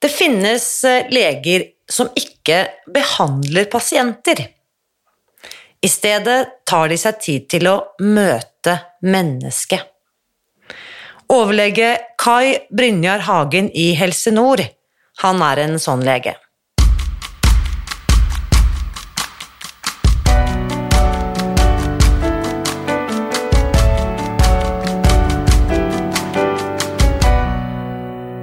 Det finnes eh, leger som ikke behandler pasienter. I stedet tar de seg tid til å møte mennesket. Overlege Kai Brynjar Hagen i Helse Nord, han er en sånn lege.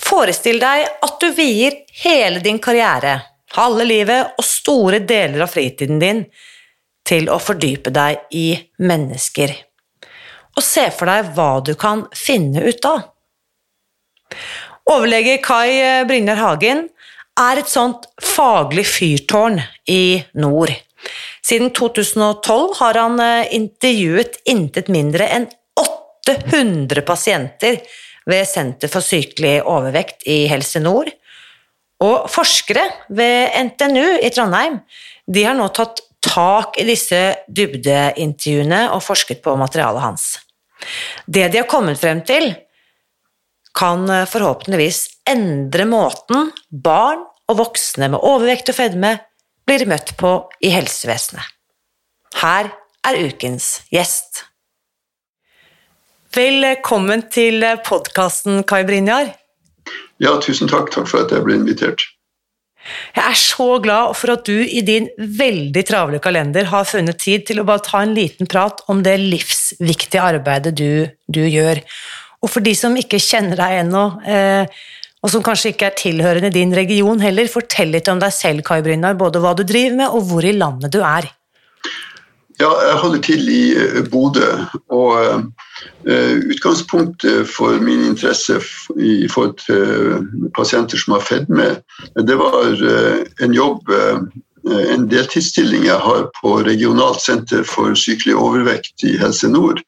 Forestill deg at du vier hele din karriere, halve livet og store deler av fritiden din til å fordype deg i mennesker. Og se for deg hva du kan finne ut av. Overlege Kai Brynjar Hagen er et sånt faglig fyrtårn i nord. Siden 2012 har han eh, intervjuet intet mindre enn 800 pasienter ved Senter for sykelig overvekt i Helse Nord. Og forskere ved NTNU i Trondheim de har nå tatt tak i disse dybdeintervjuene og forsket på materialet hans. Det de har kommet frem til, kan forhåpentligvis endre måten barn og voksne med overvekt og fedme blir møtt på i helsevesenet. Her er ukens gjest. Velkommen til podkasten, Kai Brynjar. Ja, tusen takk. Takk for at jeg ble invitert. Jeg er så glad for at du i din veldig travle kalender har funnet tid til å bare ta en liten prat om det livsviktige arbeidet du, du gjør. Og for de som ikke kjenner deg ennå, eh, og som kanskje ikke er tilhørende din region heller, fortell litt om deg selv, Kai Brynjar, både hva du driver med, og hvor i landet du er. Ja, jeg holder til i eh, Bodø. Og uh, utgangspunktet for min interesse i forhold til pasienter som har fedme, det var en jobb, en deltidsstilling jeg har på Regionalt senter for sykelig overvekt i Helse Nord.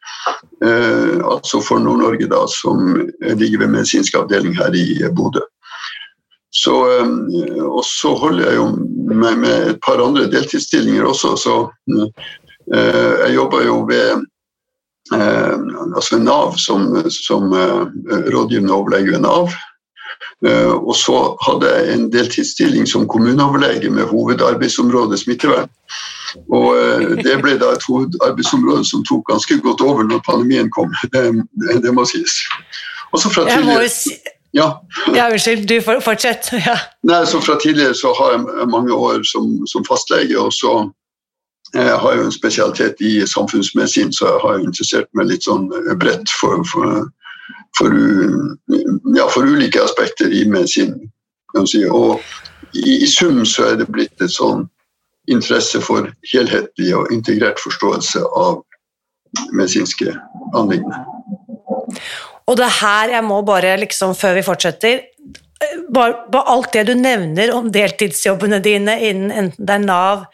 altså for Nord-Norge, da, som ligger ved medisinsk avdeling her i Bodø. Så, og så holder jeg jo med, med et par andre deltidsstillinger også, så Eh, jeg jobber jo ved eh, altså Nav som, som eh, rådgivende overlege ved Nav. Og så hadde jeg en deltidsstilling som kommuneoverlege med hovedarbeidsområde smittevern. Og det ble da et hovedarbeidsområde som tok ganske godt over når pandemien kom. Det, det må sies. Også fra tidligere, ja. ja, unnskyld. Du fortsett. Ja. Nei, så Fra tidligere så har jeg mange år som, som fastlege, og så jeg har jo en spesialitet i samfunnsmedisin, så jeg har interessert meg litt sånn bredt for, for, for, ja, for ulike aspekter i medisin. Si. Og i, i, sum så er det blitt et sånn interesse for helhetlig og integrert forståelse av medisinske anliggender. Og det her jeg må bare, liksom, før vi fortsetter bare, alt det du nevner om deltidsjobbene dine innen enten det er Nav,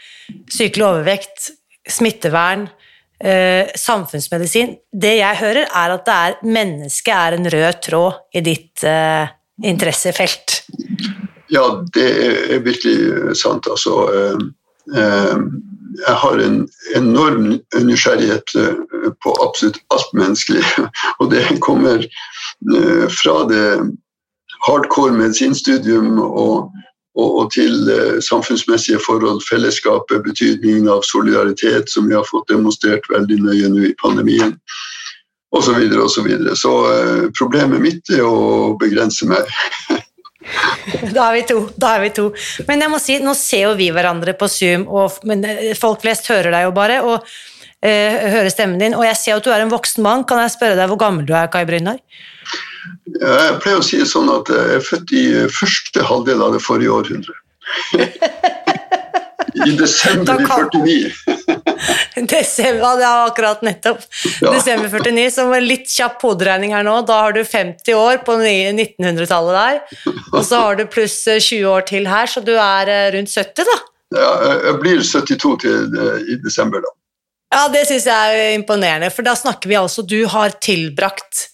sykelig overvekt, smittevern, eh, samfunnsmedisin Det jeg hører, er at mennesket er en rød tråd i ditt eh, interessefelt. Ja, det er virkelig sant. Altså eh, eh Jeg har en enorm nysgjerrighet eh, på absolutt alt menneskelig, og det kommer eh, fra det hardcore medisinstudium og, og, og til eh, samfunnsmessige forhold, fellesskapet, betydningen av solidaritet, som vi har fått demonstrert veldig nøye nå i pandemien, osv. Så, videre, og så, videre. så eh, problemet mitt er å begrense meg. Da er vi to. da er vi to. Men jeg må si, nå ser jo vi hverandre på Zoom, og, eh, folk flest hører deg jo bare, og eh, hører stemmen din. Og jeg ser at du er en voksen mann. Kan jeg spørre deg hvor gammel du er, Kai Brynjar? Jeg pleier å si det sånn at jeg er født i første halvdel av det forrige århundre. I desember i 49. Desember, ja, det akkurat nettopp. Ja. Desember 49, som en litt kjapp hoderegning her nå. Da har du 50 år på 1900-tallet der, og så har du pluss 20 år til her, så du er eh, rundt 70, da. Ja, jeg blir 72 til, eh, i desember, da. Ja, det syns jeg er imponerende, for da snakker vi altså Du har tilbrakt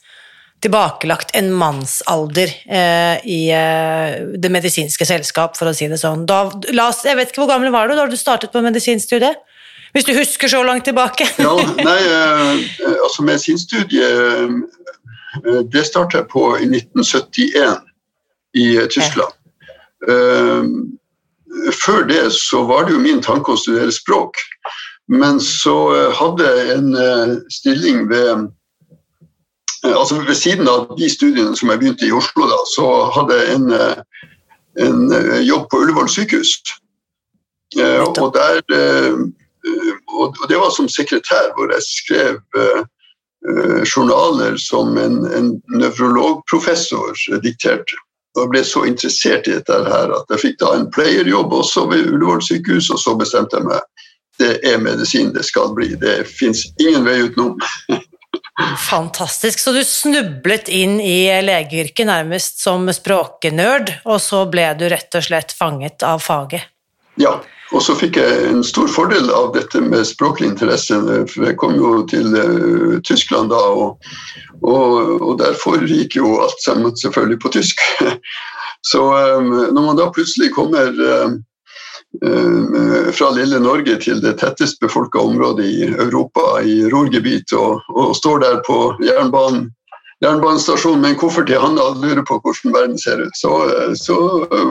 tilbakelagt en mannsalder eh, i eh, Det medisinske selskap, for å si det sånn. Da, oss, jeg vet ikke Hvor gammel var du da du startet på medisinstudiet? Hvis du husker så langt tilbake? Ja, nei, eh, altså medisinstudiet eh, det startet jeg på i 1971 i eh, Tyskland. Eh, før det så var det jo min tanke å studere språk, men så hadde jeg en stilling ved altså Ved siden av de studiene som jeg begynte i Oslo, da, så hadde jeg en, eh, en eh, jobb på Ullevål sykehus. Eh, og, der, eh, og det var som sekretær, hvor jeg skrev eh, journaler som en, en nevrologprofessor dikterte. Og jeg ble så interessert i dette her at jeg fikk da en playerjobb også ved Ullevål sykehus, og så bestemte jeg meg det er medisin det skal bli. Det fins ingen vei utenom. Fantastisk. Så du snublet inn i legeyrket nærmest som språknerd, og så ble du rett og slett fanget av faget? Ja, og så fikk jeg en stor fordel av dette med språklig interesse. For jeg kom jo til uh, Tyskland da, og, og, og, der foregikk jo alt sammen selvfølgelig på tysk. så um, når man da plutselig kommer Eh, fra lille Norge til det tettest befolka området i Europa, i Ruhrgebiet, og, og, står der på jernbanen, jernbanestasjonen med en koffert i handa og lurer på hvordan verden ser ut, så, så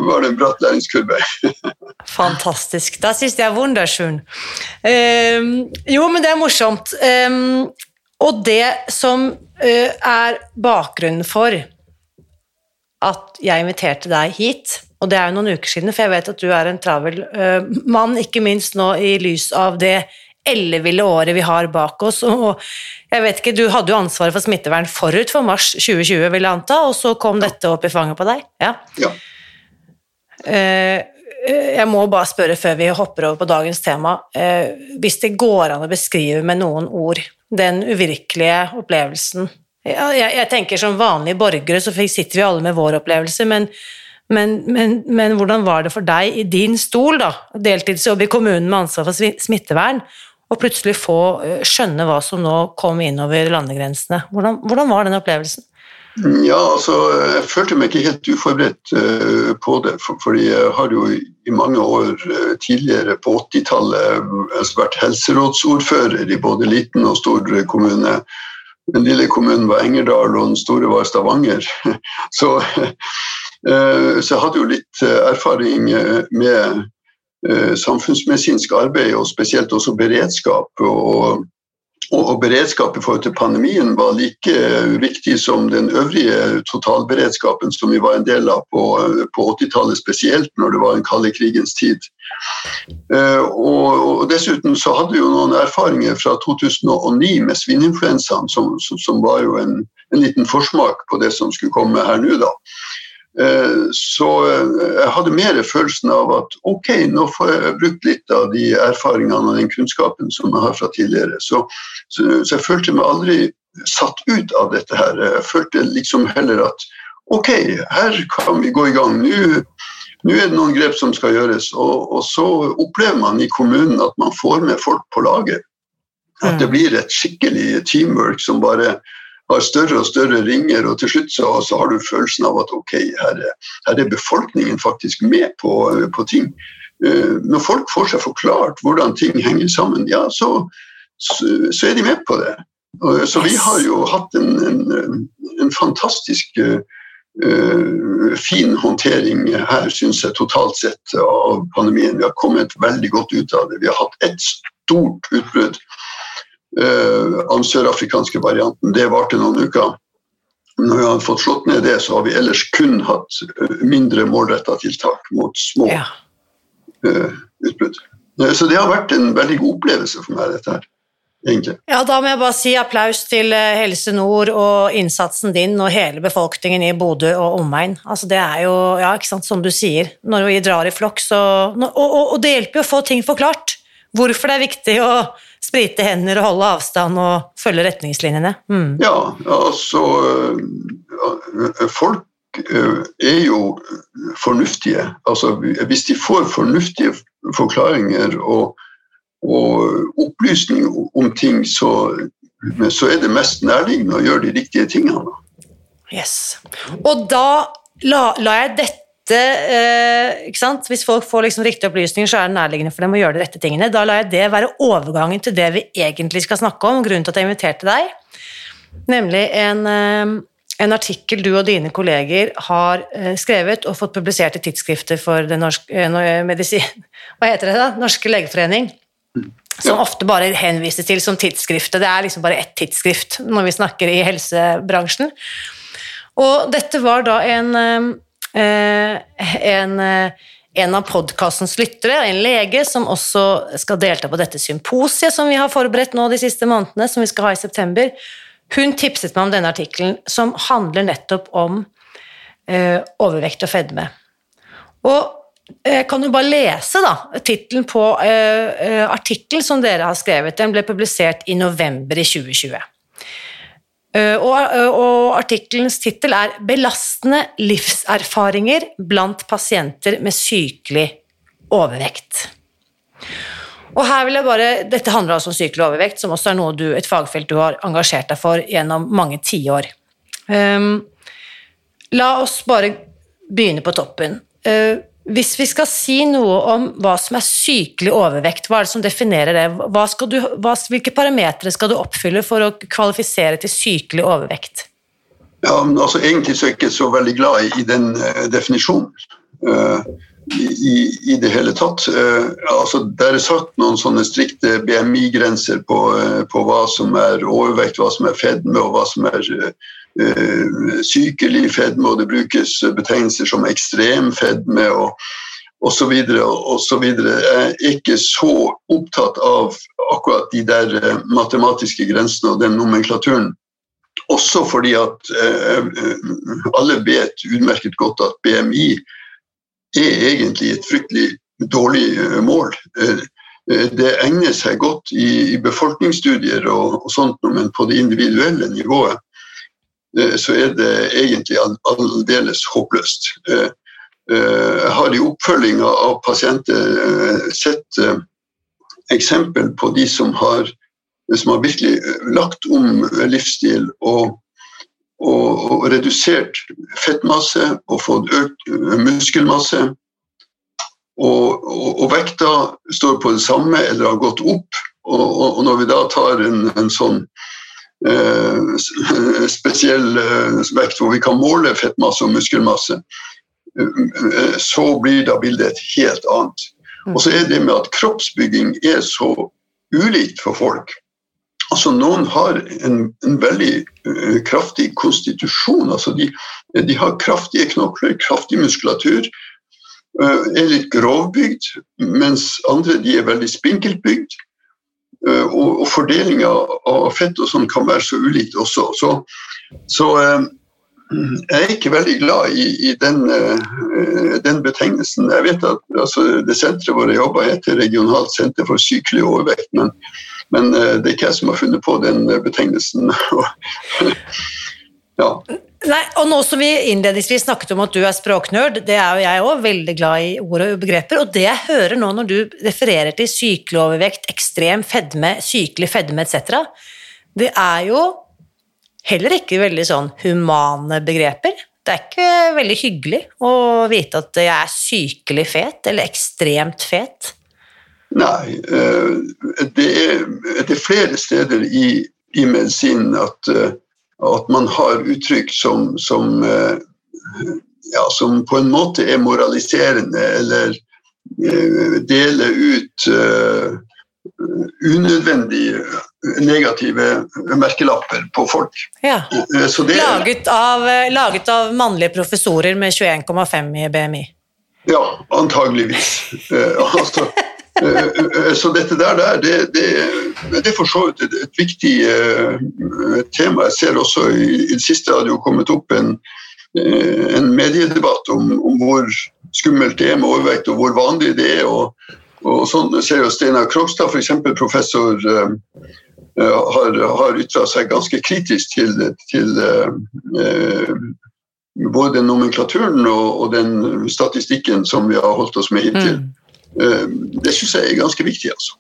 var det en bratt læringskurve. Fantastisk. Da syns jeg wunderschön. Um, jo, men det er morsomt. Um, og det som uh, er bakgrunnen for at jeg inviterte deg hit, og det er jo noen uker siden, for jeg vet at du er en travel uh, mann, ikke minst nå i lys av det elleville året vi har bak oss. Og jeg vet ikke, Du hadde jo ansvaret for smittevern forut for mars 2020, vil jeg anta, og så kom dette opp i fanget på deg? Ja. ja. Uh, jeg må bare spørre før vi hopper over på dagens tema, uh, hvis det går an å beskrive med noen ord den uvirkelige opplevelsen ja, jeg, jeg, tenker Som vanlige borgere så sitter vi alle med vår opplevelse, men men, men, men, hvordan var det for deg i din stol, da, deltidsjobb i kommunen med ansvar for smittevern, og plutselig få eh, skjønne hva som nå kom innover landegrensene? Hvordan, hvordan var den opplevelsen? Ja, altså, Jeg følte meg ikke helt uforberedt uh, på det. For, fordi jeg har jo i mange år uh, tidligere, på 80-tallet, vært helserådsordfører i både liten og stor kommune. Den lille kommunen var Engerdal, og den store var Stavanger. Så Eh, så jeg hadde jo litt eh, erfaring eh, med samfunnsmedisinsk arbeid, og spesielt også beredskap. Og, og, beredskap i forhold til pandemien var like viktig som den øvrige totalberedskapen som vi var en del av på, på 80-tallet, spesielt når det var den kalde krigens tid. Og, og, dessuten så hadde vi jo noen erfaringer fra 2009 med svineinfluensaen, som, som, som, var jo en, en liten forsmak på det som skulle komme her nå. da. Eh, så eh, jeg hadde mer følelsen av at ok, nå får jeg brukt litt av de erfaringene og den kunnskapen som jeg har fra tidligere. Så, så, så, jeg følte meg aldri satt ut av dette her. Jeg følte liksom heller at ok, her kan vi gå i gang. Nå, nå er det noen grep som skal gjøres. Og, og, så opplever man i kommunen at man får med folk på laget. At det mm. blir et skikkelig teamwork som bare har større og større ringer, og til slutt så, så har du følelsen av at ok, her er, her er befolkningen faktisk med på, på, ting. Eh, når folk får seg forklart hvordan ting henger sammen, ja, så, så, så er de med på det. Så vi har jo hatt en, en, en fantastisk uh, fin håndtering her, syns jeg, totalt sett av pandemien. Vi har kommet veldig godt ut av det. Vi har hatt ett stort utbrudd av den sørafrikanske varianten. Det varte noen uker. når vi har fått slått ned det, så har vi ellers kun hatt mindre målretta tiltak mot små ja. utbrudd. Så det har vært en veldig god opplevelse for meg, dette her egentlig. Ja, da må jeg bare si applaus til eh, Helse Nord og innsatsen din og hele befolkningen i Bodø og omegn. Altså, det er jo, ja, ikke sant, som du sier, når vi drar i flokk, så og, og, og, det hjelper jo å få ting forklart. Hvorfor det er viktig å sprite hender og holde avstand og følge retningslinjene. Mm. Ja, altså Folk eh, er jo fornuftige. Altså, hvis de får fornuftige forklaringer og og opplysning om ting, så, så, er det mest nærliggende å gjøre de riktige tingene. Yes. Og da la, la jeg dette eh, ikke sant? Hvis folk får liksom riktige opplysninger, så er det nærliggende for dem å gjøre de rette tingene. Da lar jeg det være overgangen til det vi egentlig skal snakke om, grunnen til at jeg inviterte deg. Nemlig en, eh, en artikkel du og dine kolleger har eh, skrevet og fått publisert i tidsskrifter for den norske, eh, medisin, hva heter det da? Norske legeforening. Som ofte bare henvises til som tidsskriftet. Det er liksom bare ett tidsskrift når vi snakker i helsebransjen. Og dette var da en, eh, en, eh, en av podkastens lyttere, en lege, som også skal delta på dette symposiet som vi har forberedt nå de siste månedene, som vi skal ha i september. Hun tipset meg om denne artikkelen, som handler nettopp om eh, overvekt og fedme. Og jeg eh, kan jo bare lese da, tittelen på uh, artikkelen som dere har skrevet. Den ble publisert i november i 2020. Uh, og, uh, og artikkelens tittel er 'Belastende livserfaringer blant pasienter med sykelig overvekt'. Og her vil jeg bare, Dette handler altså om sykelig overvekt, som også er noe du, et fagfelt du har engasjert deg for gjennom mange tiår. Um, la oss bare begynne på toppen. Uh, hvis vi skal si noe om hva som er sykelig overvekt, hva er det som definerer det? Du, hva, hvilke parametere skal du oppfylle for å kvalifisere til sykelig overvekt? Ja, altså Egentlig så er jeg ikke så veldig glad i, den uh, definisjonen. Uh, i, i, det hele tatt. Uh, altså, det er satt noen sånne strikte BMI-grenser på, på, hva som er overvekt, hva som er fedme og hva som er Eh, sykelig fedme, og det brukes betegnelser som ekstrem fedme og osv. osv. Jeg er ikke så opptatt av akkurat de der eh, matematiske grensene og den nomenklaturen. Også fordi at eh, alle vet utmerket godt at BMI er egentlig et fryktelig dårlig mål. Det egner seg godt i, befolkningsstudier og, sånt, men på det individuelle nivået Eh, så er det egentlig aldeles håpløst. Eh, eh, jeg har i oppfølginga av pasienter sett eksempel på de som har, som har virkelig lagt om livsstil og, og, og redusert fettmasse og fått økt muskelmasse. Og, og, vekta står på det samme eller har gått opp. Og, når vi da tar en, en sånn Eh, spesiell eh, vekt hvor vi kan måle fettmasse og muskelmasse, eh, så blir da bildet et helt annet. Og så er det med at kroppsbygging er så ulikt for folk. Altså Noen har en, en veldig uh, kraftig konstitusjon. altså de, de, har kraftige knokler, kraftig muskulatur. Uh, er litt grovbygd, mens andre de er veldig spinkelt bygd. Eh, og, og fordelinga av fett og sånn kan være så ulikt også. Så, så eh, jeg er ikke veldig glad i, i den, eh, den, betegnelsen. Jeg vet at altså, Det senteret hvor jeg jobber heter Regionalt senter for sykelig overvekt, men, men, det er ikke jeg som har funnet på den betegnelsen. ja. Nei, og nå som vi innledningsvis snakket om at du er språknerd, det er jo jeg òg veldig glad i ord og begreper, og det jeg hører nå når du refererer til sykelig overvekt, ekstrem fedme, sykelig fedme etc., det er jo heller ikke veldig sånn humane begreper. Det er ikke veldig hyggelig å vite at jeg er sykelig fet eller ekstremt fet. Nei, eh, det er, det er flere steder i, i medisinen at eh, at man har uttrykk som, som, eh, ja, som på en måte er moraliserende, eller eh, deler ut unødvendige negative merkelapper på folk. Ja. Eh, det, Laget av, eh, laget av mannlige professorer med 21,5 i BMI. Ja, antageligvis. Eh, altså, eh, eh, så dette der, det, det, det er for så vidt et, viktig eh, tema. Jeg ser også i, i det siste har jo kommet opp en, eh, en mediedebatt om, om hvor skummelt det er med overvekt, og hvor vanlig det er. og og sånn ser jo Steinar Krogstad, f.eks. professor, eh, eh, har, har ytra seg ganske kritisk til, til eh, eh, både nomenklaturen og, og den statistikken som vi har holdt oss med hittil. Mm. Eh, det syns jeg er ganske viktig. altså.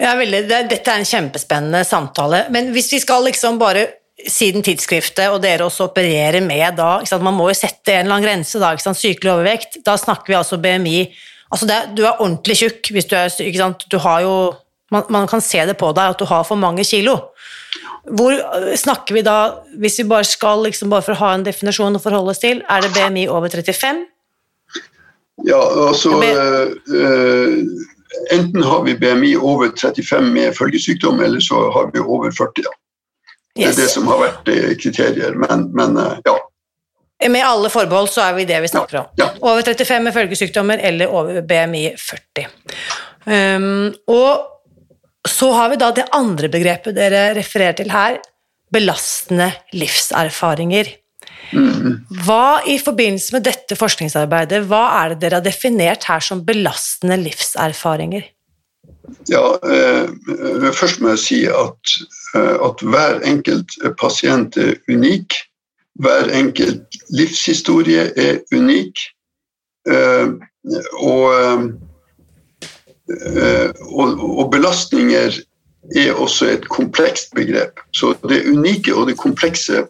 Ja, veldig. Det, dette er en kjempespennende samtale. Men hvis vi skal liksom bare siden tidsskriftet og dere også opererer med da, sant, Man må jo sette en eller annen grense, da, sant, sykelig overvekt. Da snakker vi altså BMI altså det, Du er ordentlig tjukk hvis du er ikke sant, du har jo, man, man kan se det på deg at du har for mange kilo. Hvor øh, snakker vi da, hvis vi bare skal liksom bare for å ha en definisjon å forholde oss til, er det BMI over 35? Ja, altså eh, eh, Enten har vi BMI over 35 med følgesykdom, eller så har vi over 40. Ja. Det er Yes. det som har vært eh, kriterier. Men, men ja. Med alle forbehold så er vi det vi snakker om. Ja. Over 35 med følgesykdommer eller over BMI 40. Um, og så har vi da det andre begrepet dere refererer til her, belastende livserfaringer. Hva i forbindelse med dette forskningsarbeidet, hva er det dere har definert her som belastende livserfaringer? Ja, eh, eh, først må jeg si at, eh, at hver enkelt pasient er unik. Hver enkelt livshistorie er unik. Eh, og, eh, og, og belastninger er også et komplekst begrep. Så det unike og det komplekse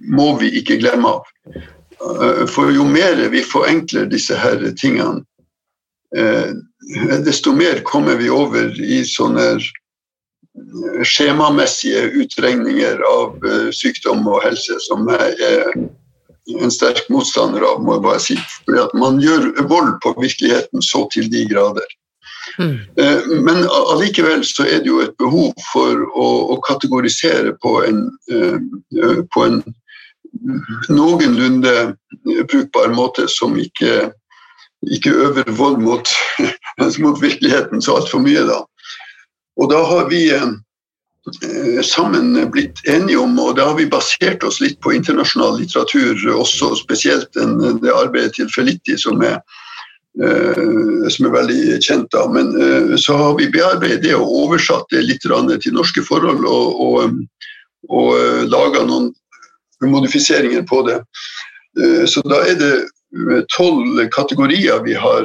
må vi ikke glemme av. Eh, For jo mer vi forenkler disse her tingene, eh, desto mer kommer vi over i sånne eh, skjemamessige utregninger av sykdom og helse, som jeg er en sterk motstander av, må jeg bare si. Fordi man gjør vold på virkeligheten så til de grader. Mm. Eh, Men allikevel så er det jo et behov for å, å kategorisere på en, eh, på en noenlunde brukbar måte som ikke, ikke øver vold mot, mot virkeligheten så altfor mye. Da. Og da har vi eh, sammen blitt enige om, og da har vi basert oss litt på internasjonal litteratur, også spesielt det arbeidet til Felitti som er eh, som er veldig kjent. da, Men eh, så har vi bearbeidet det og oversatt det litt til norske forhold og, og, og eh, laga noen modifiseringer på det. Eh, Så da er det eh, tolv kategorier vi har,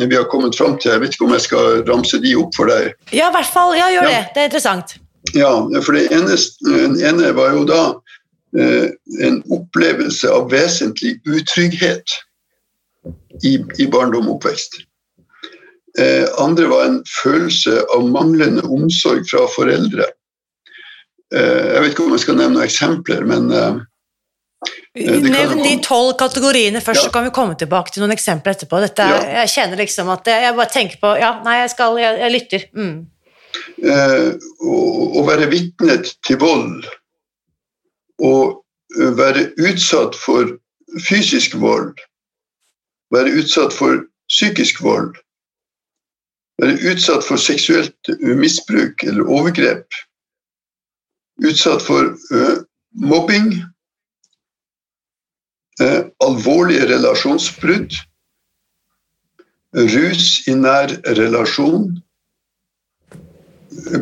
vi har kommet fram til. Jeg vet ikke om jeg skal ramse de opp for deg. Ja, i hvert fall. Ja, gjør Ja. det. Det er interessant. Ja, for det ene, den ene var jo da eh, en opplevelse av vesentlig utrygghet i, i barndom og oppvekst. Eh, andre var en følelse av manglende omsorg fra foreldre. Eh, jeg vet ikke om jeg skal nevne noen eksempler, men eh, Nevn de tolv kategoriene først, Ja. så kan vi komme tilbake til noen eksempler etterpå. Dette ja. Jeg kjenner liksom at jeg, jeg bare tenker på Ja, nei, jeg skal Jeg, jeg lytter. Mm. eh, å, å være vitne til vold og eh, være utsatt for fysisk vold, være utsatt for psykisk vold, være utsatt for seksuelt misbruk eller overgrep, utsatt for uh, mobbing, uh, alvorlige relasjonsbrudd, rus i nær relasjon,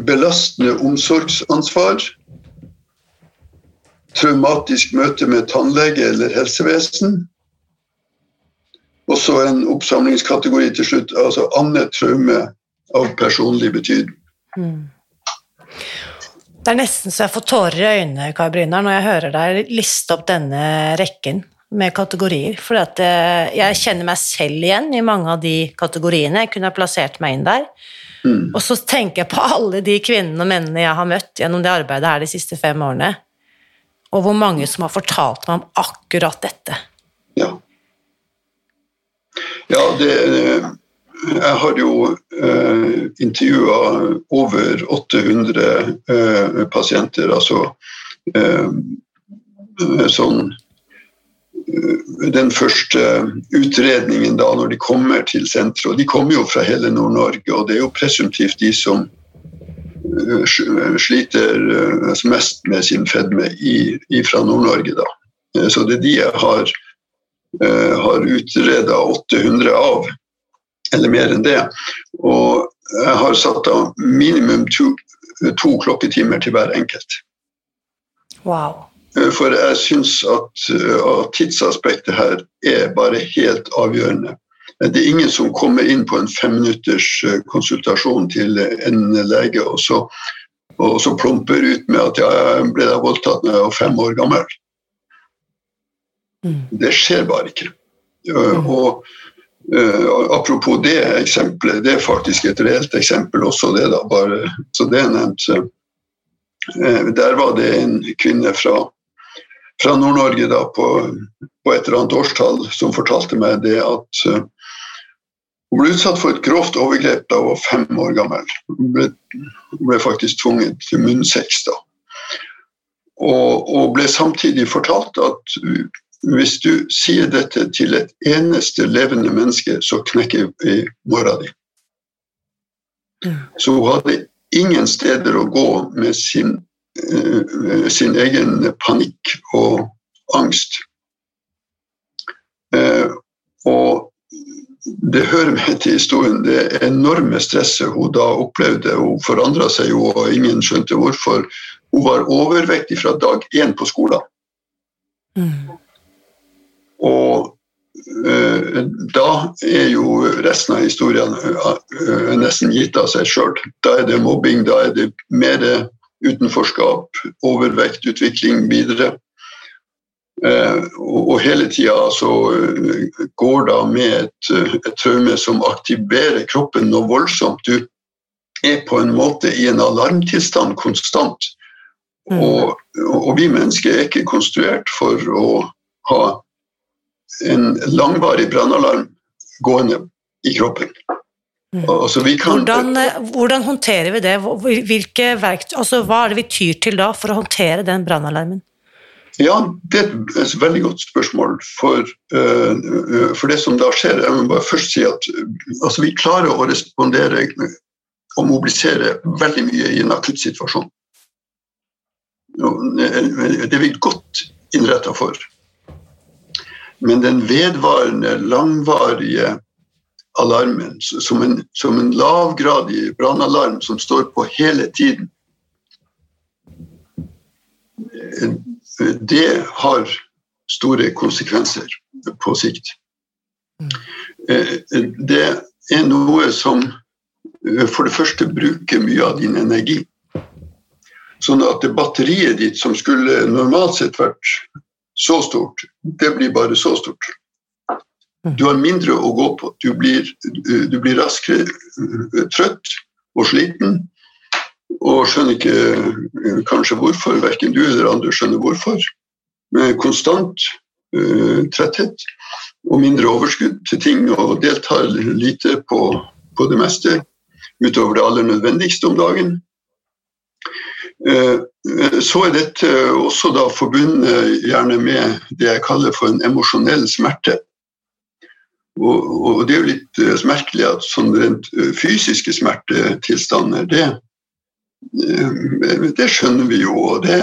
belastende omsorgsansvar, traumatisk møte med tannlege eller helsevesen, og så en oppsamlingskategori til slutt, altså annet traume av personlig betydning. Det er nesten så jeg får tårer i øynene Kai Brynar, når jeg hører deg liste opp denne rekken med kategorier. For eh, jeg kjenner meg selv igjen i mange av de kategoriene. Jeg kunne ha plassert meg inn der. Mm. Og så tenker jeg på alle de kvinnene og mennene jeg har møtt gjennom det arbeidet her de siste fem årene, og hvor mange som har fortalt meg om akkurat dette. Ja. Ja, det, eh, jeg har jo eh, intervjua over 800 eh, pasienter, altså eh, sånn den første utredningen da når de kommer til senteret. Og de kommer jo fra hele Nord-Norge, og det er jo presumptivt de som sliter mest med sin fedme fra Nord-Norge, da. Så det er de jeg har, har utreda 800 av eller mer enn det. Og jeg har satt av minimum to, to klokketimer til hver enkelt. Wow. For jeg syns at, at tidsaspektet her er bare helt avgjørende. Det er ingen som kommer inn på en femminutters konsultasjon til en lege og så, og så plumper ut med at jeg ble voldtatt da jeg var fem år gammel. Mm. Det skjer bare ikke. Mm. Og Uh, apropos det eksempelet, det er faktisk et reelt eksempel også, det da, bare så det er nevnt. Uh, der var det en kvinne fra, fra Nord-Norge da på, på, et eller annet årstall som fortalte meg det at hun ble utsatt for et grovt overgrep da hun var fem år gammel. Hun ble, hun ble faktisk tvunget til munnsex da. Og, og ble samtidig fortalt at hvis du sier dette til et eneste levende menneske, så knekker vi mora di. Så hun hadde ingen steder å gå med sin, uh, sin egen panikk og angst. Uh, og det hører med til historien det enorme stresset hun da opplevde. Hun forandra seg jo, og ingen skjønte hvorfor. Hun var overvektig fra dag én på skolen. Mm. Og uh, da er jo resten av historien uh, nesten gitt av seg sjøl. Da er det mobbing, da er det mer utenforskap, overvekt, utvikling videre. Og, og, hele tida så går da med et, et traume som aktiverer kroppen noe voldsomt. Du er på en måte i en alarmtilstand konstant. Mm. Og, og, vi mennesker er ikke konstruert for å ha en langvarig brannalarm gående i kroppen. Altså kan, hvordan, eh, hvordan, håndterer vi det? Hvilke verktøy, altså hva er det vi tyr til da for å håndtere den brannalarmen? Ja, Det er et veldig godt spørsmål. For, uh, for, det som da skjer Jeg må bare først si at altså, vi klarer å respondere og mobilisere veldig mye i en akuttsituasjon. Det er vi godt innretta for. Men den vedvarende, langvarige alarmen, som en, som en lavgradig brannalarm som står på hele tiden, det har store konsekvenser på sikt. Det er noe som for det første bruker mye av din energi. Sånn at batteriet ditt som skulle normalt sett vært så stort. Det blir bare så stort. Mm. Du har mindre å gå på. Du blir, du blir raskere eh, trøtt og sliten. Og skjønner ikke eh, kanskje hvorfor. Verken du eller andre skjønner hvorfor. Med konstant uh, tretthet og mindre overskudd til ting og deltar lite på, på det meste utover det aller nødvendigste om dagen. Uh, så er dette også da forbundet gjerne med det jeg kaller for en emosjonell smerte. Og, og, det er jo litt merkelig at sånn rent fysiske smertetilstander, det, det skjønner vi jo, og det,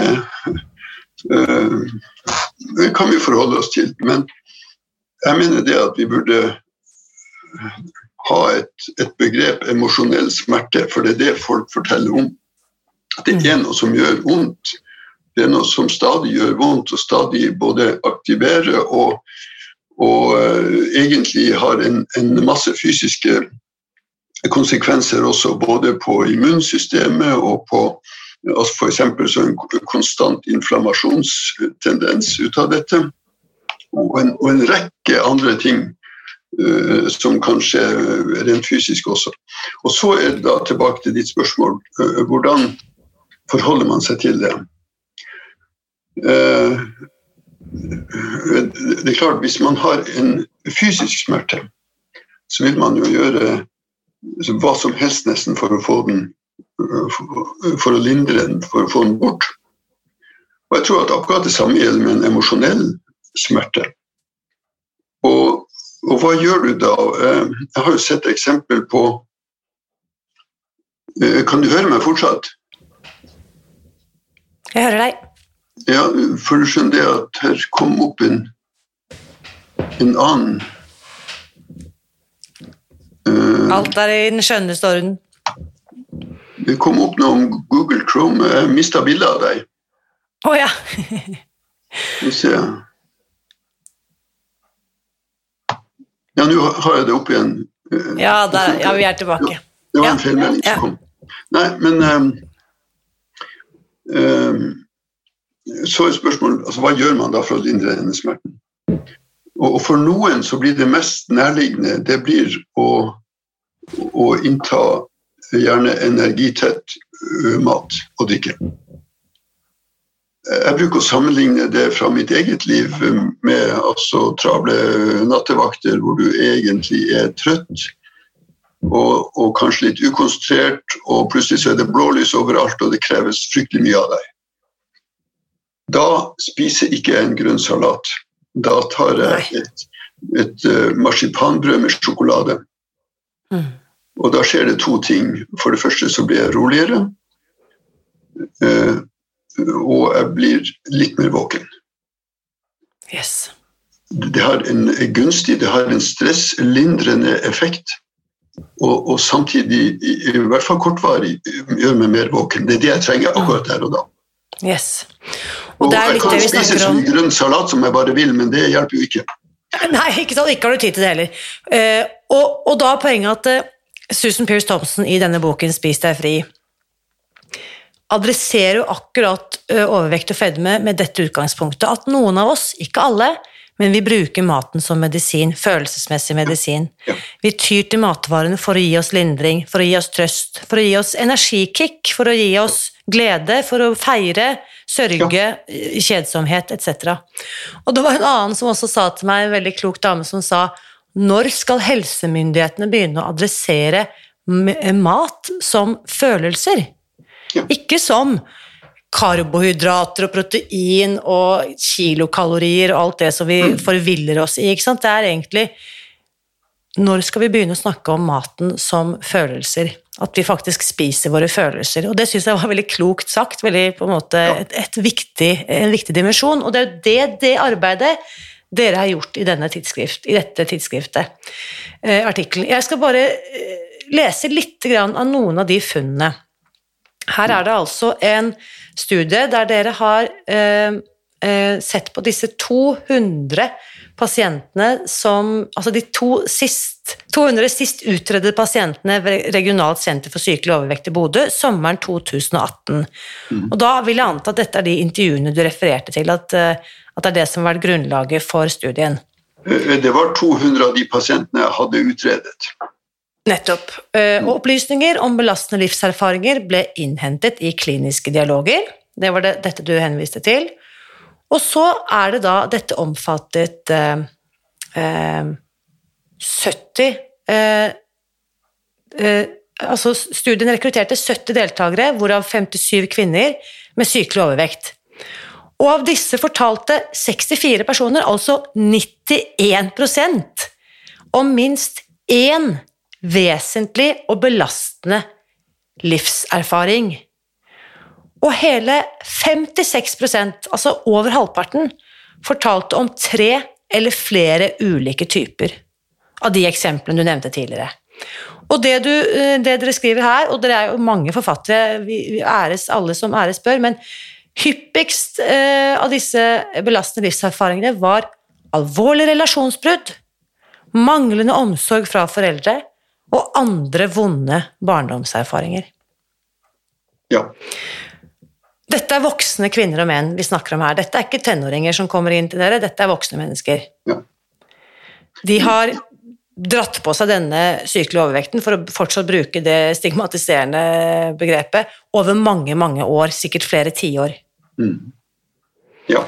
det kan vi forholde oss til. Men jeg mener det at vi burde ha et, et begrep emosjonell smerte, for det er det folk forteller om. Det er noe som gjør vondt. Det er noe som stadig gjør vondt, og stadig både aktiverer og, og uh, egentlig har en, en, masse fysiske konsekvenser også, både på immunsystemet og på altså F.eks. en konstant inflammasjonstendens ut av dette. Og en, og en rekke andre ting uh, som kanskje er rent fysisk også. Og så er det da tilbake til ditt spørsmål. Uh, hvordan forholder man seg til det? Eh, det er klart, Hvis man har en fysisk smerte, så vil man jo gjøre hva som helst nesten for å få den for å lindre den, for å få den bort. Og jeg tror at akkurat det samme gjelder med en emosjonell smerte. Og, og, hva gjør du da? Jeg har jo sett eksempel på Kan du høre meg fortsatt? Jeg hører deg. Ja, for du skjønner det at her kom opp en, en annen uh, Alt er i den skjønneste orden. Det kom opp noe om Google Chrome. Jeg mista bildet av deg. Å oh, ja. Skal vi se Ja, nå har jeg det opp igjen. Ja, der, ja vi er tilbake. Det var en feilmelding som kom. Nei, men um, så er spørsmålet altså, hva gjør man da for å lindre denne smerten? Og, for noen så blir det mest nærliggende det blir å, å innta gjerne energitett mat og drikke. Jeg bruker å sammenligne det fra mitt eget liv med altså, travle nattevakter hvor du egentlig er trøtt og, og, kanskje litt ukonsentrert, og plutselig så er det blålys overalt, og det kreves fryktelig mye av deg. Da spiser ikke jeg en grønn salat. Da tar jeg et, et uh, marsipanbrød med sjokolade. Mm. Og da skjer det to ting. For det første så blir jeg roligere. Uh, og jeg blir litt mer våken. Yes. Det har en gunstig, det har en stresslindrende effekt. Og, og, samtidig, i hvert fall kortvarig, gjør meg mer våken. Det er det jeg trenger akkurat der og da. Yes. Og, og jeg kan spise så mye grønn salat som jeg bare vil, men det hjelper jo ikke. Nei, ikke sant. Ikke har du tid til det heller. Uh, og, og, da er poenget at uh, Susan Pearce Thompson i denne boken 'Spis deg fri' adresserer jo akkurat uh, overvekt og fedme med dette utgangspunktet. At noen av oss, ikke alle, men vi bruker maten som medisin, følelsesmessig medisin. Ja. Ja. Vi tyr til matvarene for å gi oss lindring, for å gi oss trøst, for å gi oss energikick, for å gi oss glede, for å feire, sørge, ja. kjedsomhet etc. Og det var en annen som også sa til meg, en veldig klok dame, som sa når skal helsemyndighetene begynne å adressere mat som følelser? Ikke som karbohydrater og protein og kilokalorier og alt det som vi mm. forviller oss i. Det er egentlig Når skal vi begynne å snakke om maten som følelser? At vi faktisk spiser våre følelser. Og det syns jeg var veldig klokt sagt. veldig på en måte et, et viktig, En viktig dimensjon. Og det er jo det, det arbeidet dere har gjort i, tidsskrift, i dette tidsskriftet. Eh, artikkelen. Jeg skal bare eh, lese litt av noen av de funnene. Her er det altså en studie der dere har eh, eh sett på disse 200 pasientene som Altså de to sist, 200 sist utredede pasientene ved Regionalt senter for sykelig overvekt i Bodø sommeren 2018. Mm. Og da vil jeg anta at dette er de intervjuene du refererte til, at, eh, at det er det som har vært grunnlaget for studien. Eh, det var 200 av de pasientene jeg hadde utredet. Nettopp. Eh, og opplysninger om belastende livserfaringer ble innhentet i kliniske dialoger. Det var det, dette du henviste til. Og så er det da Dette omfattet eh, eh, 70 eh, eh, Altså, studien rekrutterte 70 deltakere, hvorav 57 kvinner med sykelig overvekt. Og av disse fortalte 64 personer, altså 91% om minst én vesentlig og belastende livserfaring. Og hele 56% altså over halvparten, fortalte om tre eller flere ulike typer av de eksemplene du nevnte tidligere. Og det, du, eh, det dere skriver her, og dere er jo mange forfattere, vi æres alle som æres bør, men hyppigst eh, av disse belastende livserfaringene var alvorlig relasjonsbrudd, manglende omsorg fra foreldre, og andre vonde barndomserfaringer. Ja. Dette er voksne kvinner og menn vi snakker om her. Dette er ikke tenåringer som kommer inn til dere, dette er voksne mennesker. Ja. De har dratt på seg denne sykelige overvekten, for å fortsatt bruke det stigmatiserende begrepet, over mange, mange år, sikkert flere tiår. Mm. Ja.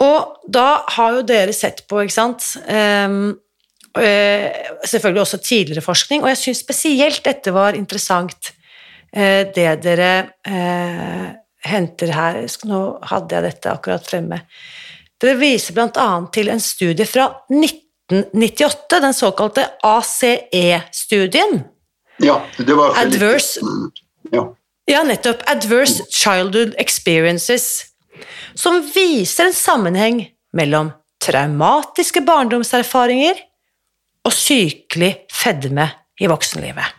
Og da har jo dere sett på, ikke sant um, selvfølgelig også tidligere forskning, og jeg syns spesielt dette var interessant, det dere henter her Nå hadde jeg dette akkurat fremme. Dere viser bl.a. til en studie fra 1998, den såkalte ACE-studien. Ja, det var Adverse, ja. ja, nettopp. Adverse Childhood Experiences. Som viser en sammenheng mellom traumatiske barndomserfaringer og sykelig fedme i voksenlivet.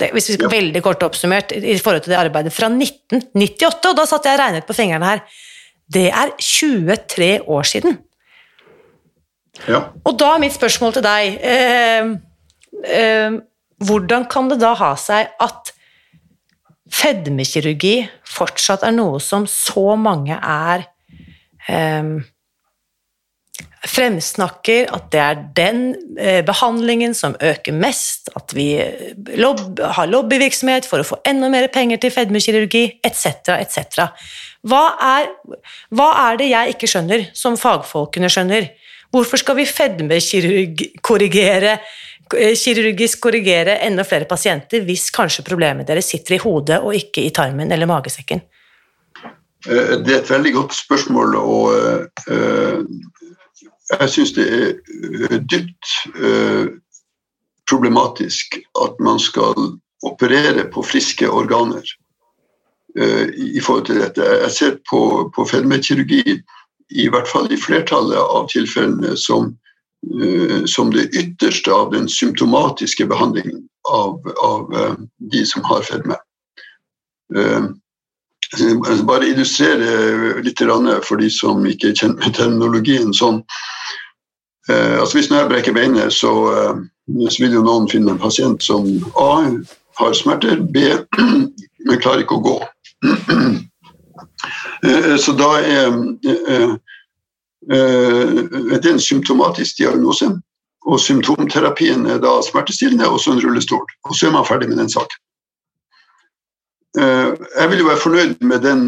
Det, hvis vi skal ja. veldig kort oppsummert i forhold til det arbeidet fra 1998, og da satt jeg og regnet på fingrene her det er 23 år siden. Ja. Og da er mitt spørsmål til deg eh, eh, Hvordan kan det da ha seg at fedmekirurgi fortsatt er noe som så mange er eh, fremsnakker at det er den eh, behandlingen som øker mest, at vi lobb, har lobbyvirksomhet for å få enda mer penger til fedmekirurgi, etc., etc. Hva hva er det jeg ikke skjønner, som fagfolkene skjønner? Hvorfor skal vi fedmekorrigere eh, kirurgisk korrigere enda flere pasienter hvis kanskje problemet deres sitter i hodet og ikke i tarmen eller magesekken? Eh, det er et veldig godt spørsmål, og jeg syns det er eh, dypt uh, problematisk at man skal operere på friske organer uh, i forhold til dette. Jeg ser på, på fedmekirurgi, i hvert fall i flertallet av tilfellene, som, som det ytterste av den symptomatiske behandlingen av, av de som har fedme. Bare illustrere litt for de som ikke er kjent med terminologien. sånn Eh, altså Hvis jeg brekker beinet, så, eh, så, vil jo noen finne en pasient som A har smerter, B men klarer ikke å gå. Eh, så da er eh, det en symptomatisk diagnose. Og symptomterapien er da smertestillende og så en rullestol. Og så er man ferdig med den saken. Jeg vil jo være fornøyd med den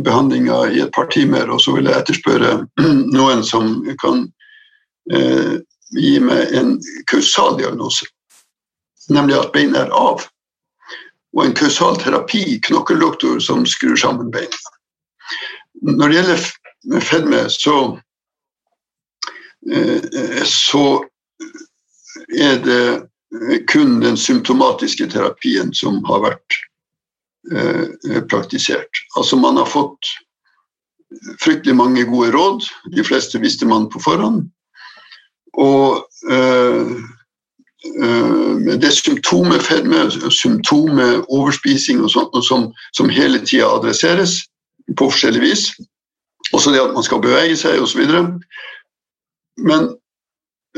behandlinga i et par timer, og så vil jeg etterspørre noen som kan eh, gi meg en kausal diagnose, nemlig at bein er av. Og en kausal terapi, knokkeldoktor som skrur sammen bein. Når det gjelder fedme, så, eh, så er det kun den symptomatiske terapien som har vært Eh, praktisert. Altså man har fått fryktelig mange gode råd, de fleste visste man på forhånd. Og øh, øh, det symptomet fedme, symptomet overspising og sånt, som, som hele tida adresseres på forskjellig vis. Også det at man skal bevege seg osv. Men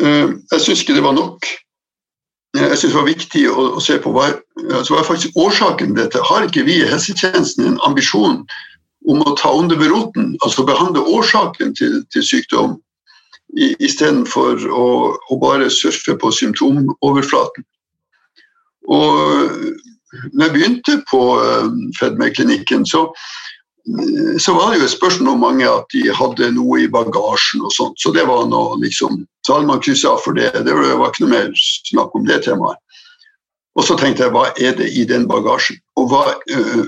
øh, jeg syns ikke det var nok jeg synes det var viktig å, å se på hva, altså var faktisk årsaken til dette. Har ikke vi i helsetjenesten en ambisjon om å ta under roten, altså behandle årsaken til, til sykdom, istedenfor å, å bare surfe på symptomoverflaten? Og når jeg begynte på uh, Fedme-klinikken, så så var det jo et spørsmål om mange at de hadde noe i bagasjen og sånt. Så det var noe liksom Så hadde man kryssa for det. Det var ikke noe mer snakk om det temaet. Og så tenkte jeg hva er det i den bagasjen? Og hva, øh,